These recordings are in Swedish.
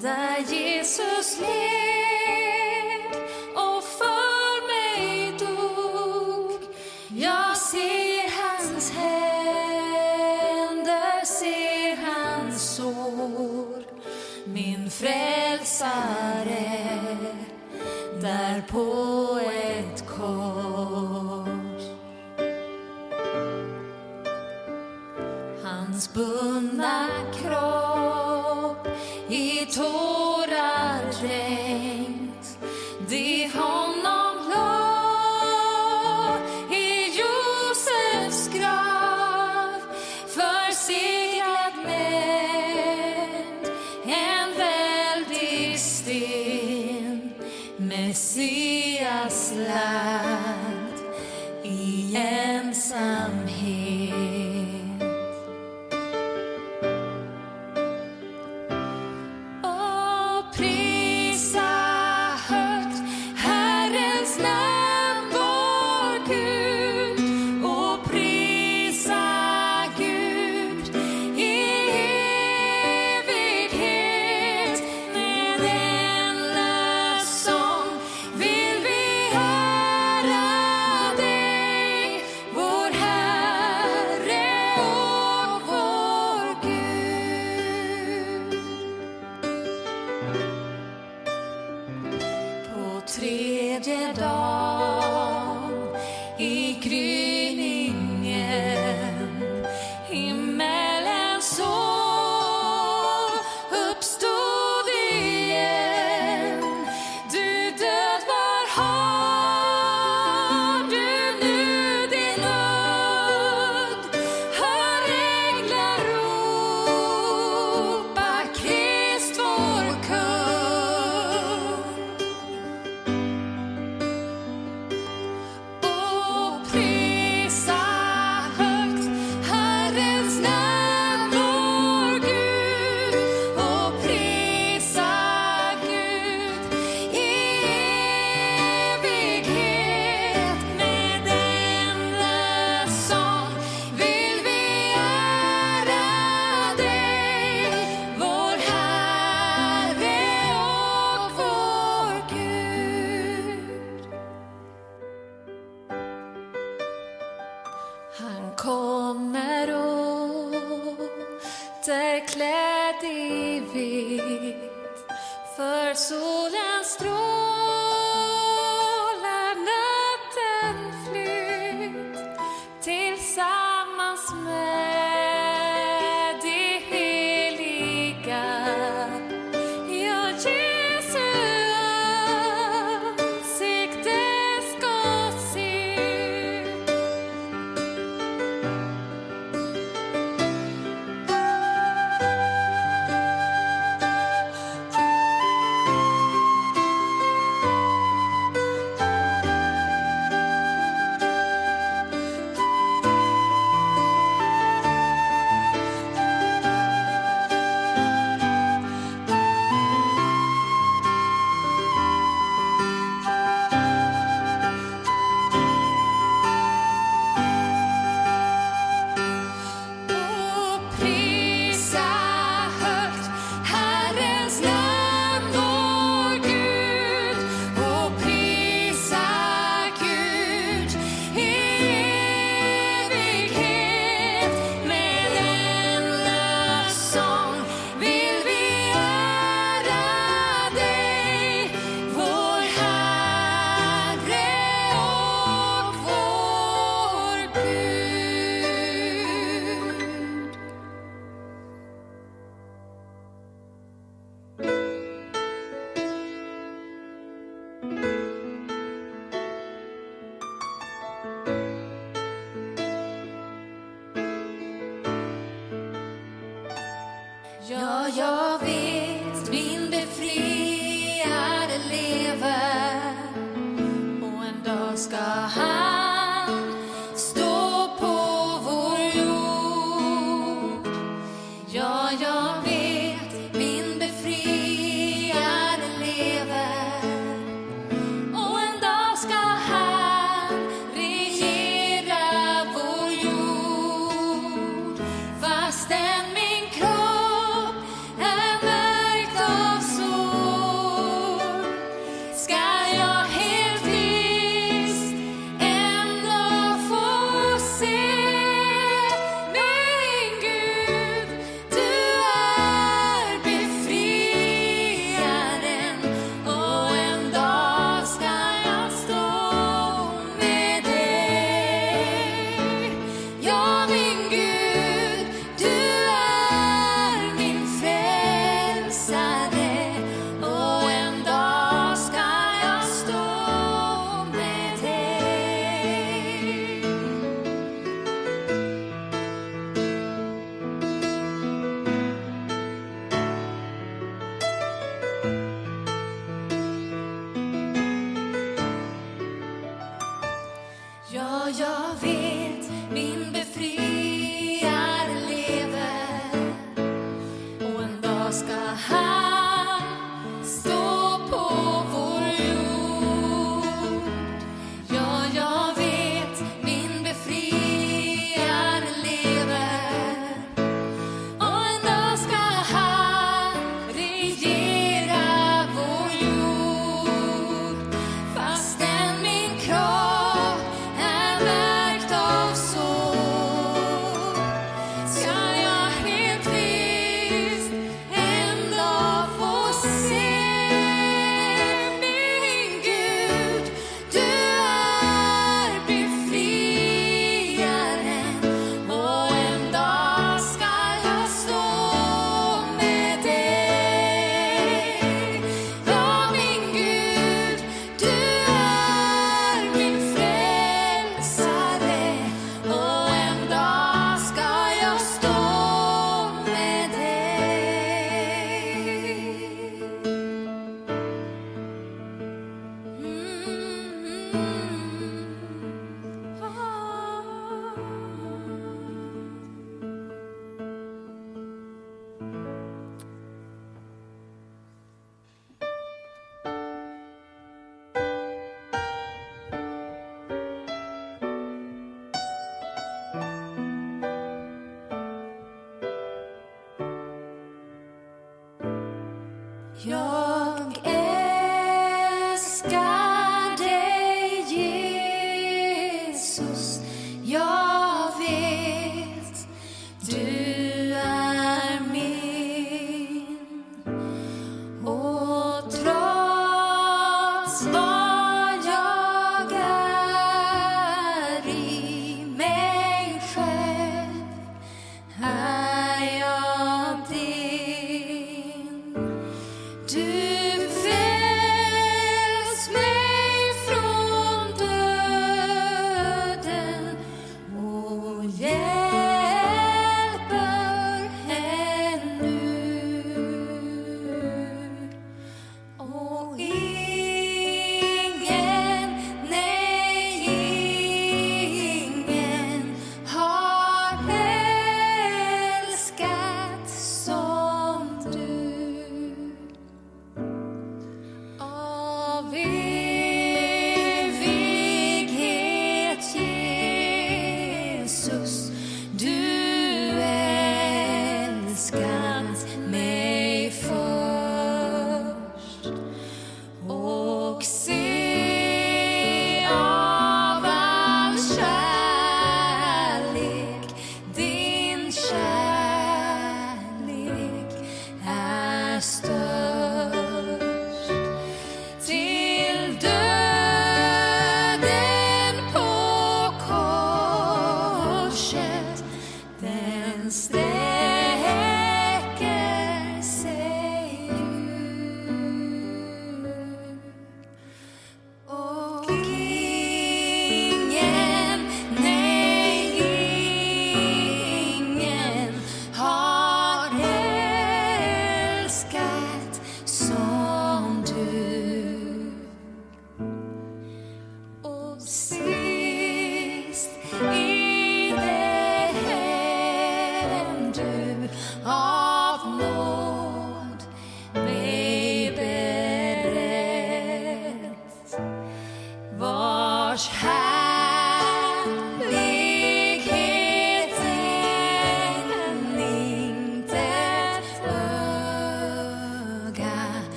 där Jesus led och för mig dog. Jag ser hans händer, ser hans sår. Min frälsare där på åter klädd i vitt för solens strålar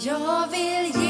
Jag vill ge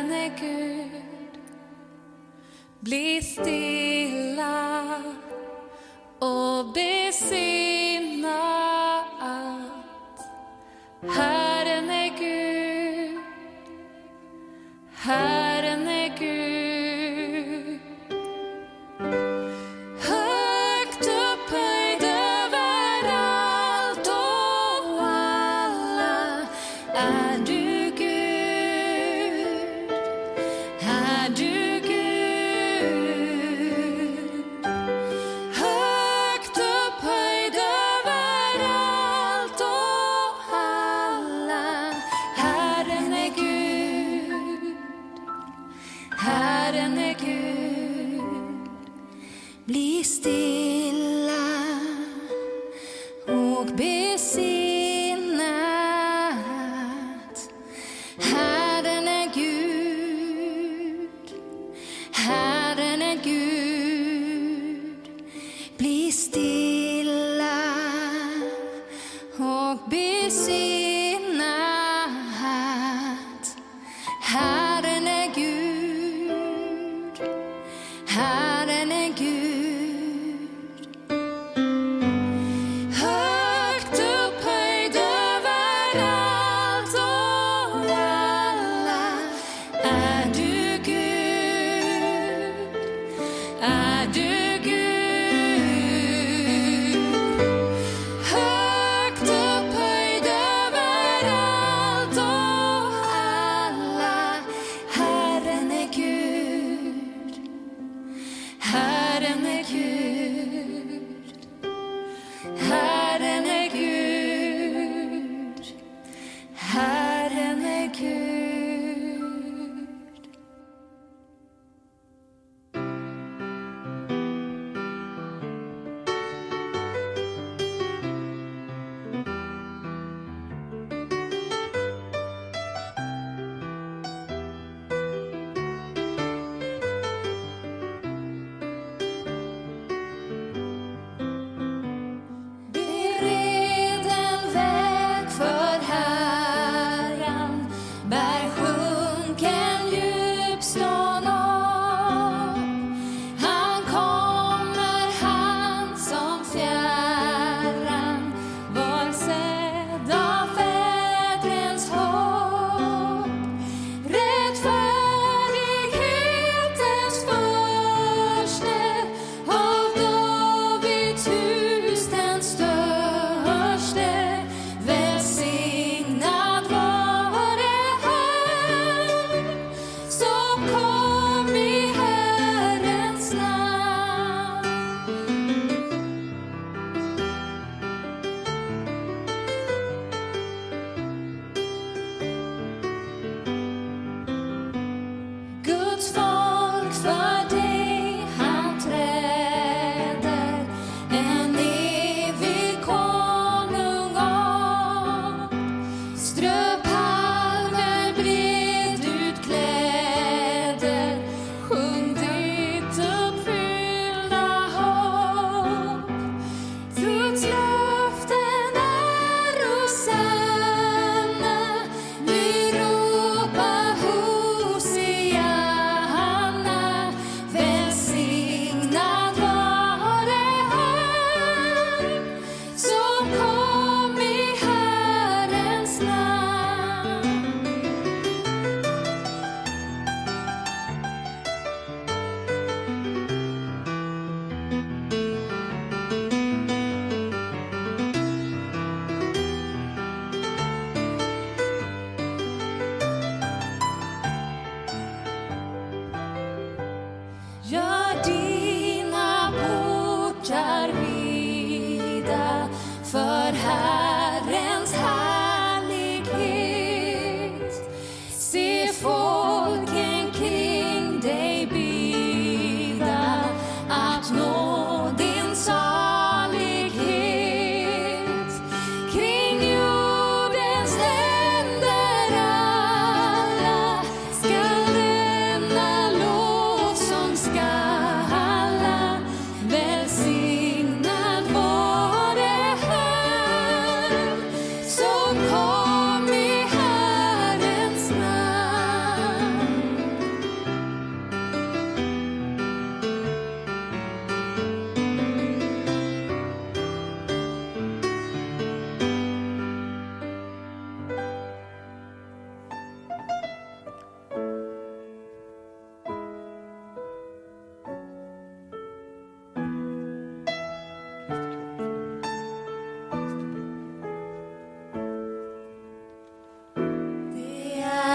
Herren är Gud. Bli stilla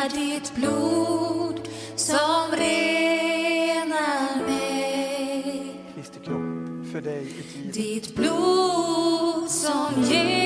ditt blod som renar mig. Kropp för dig. Ditt blod som ger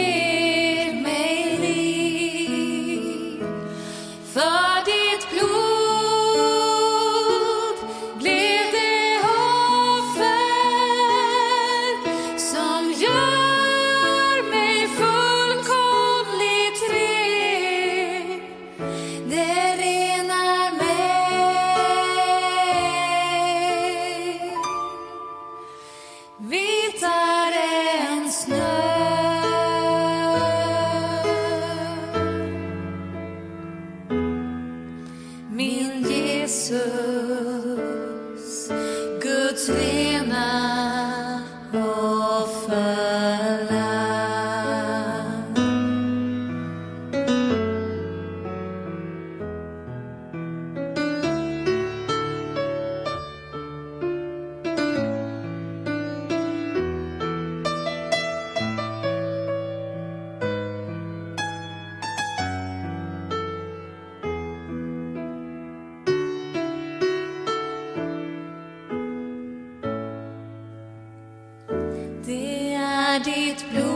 It's blue.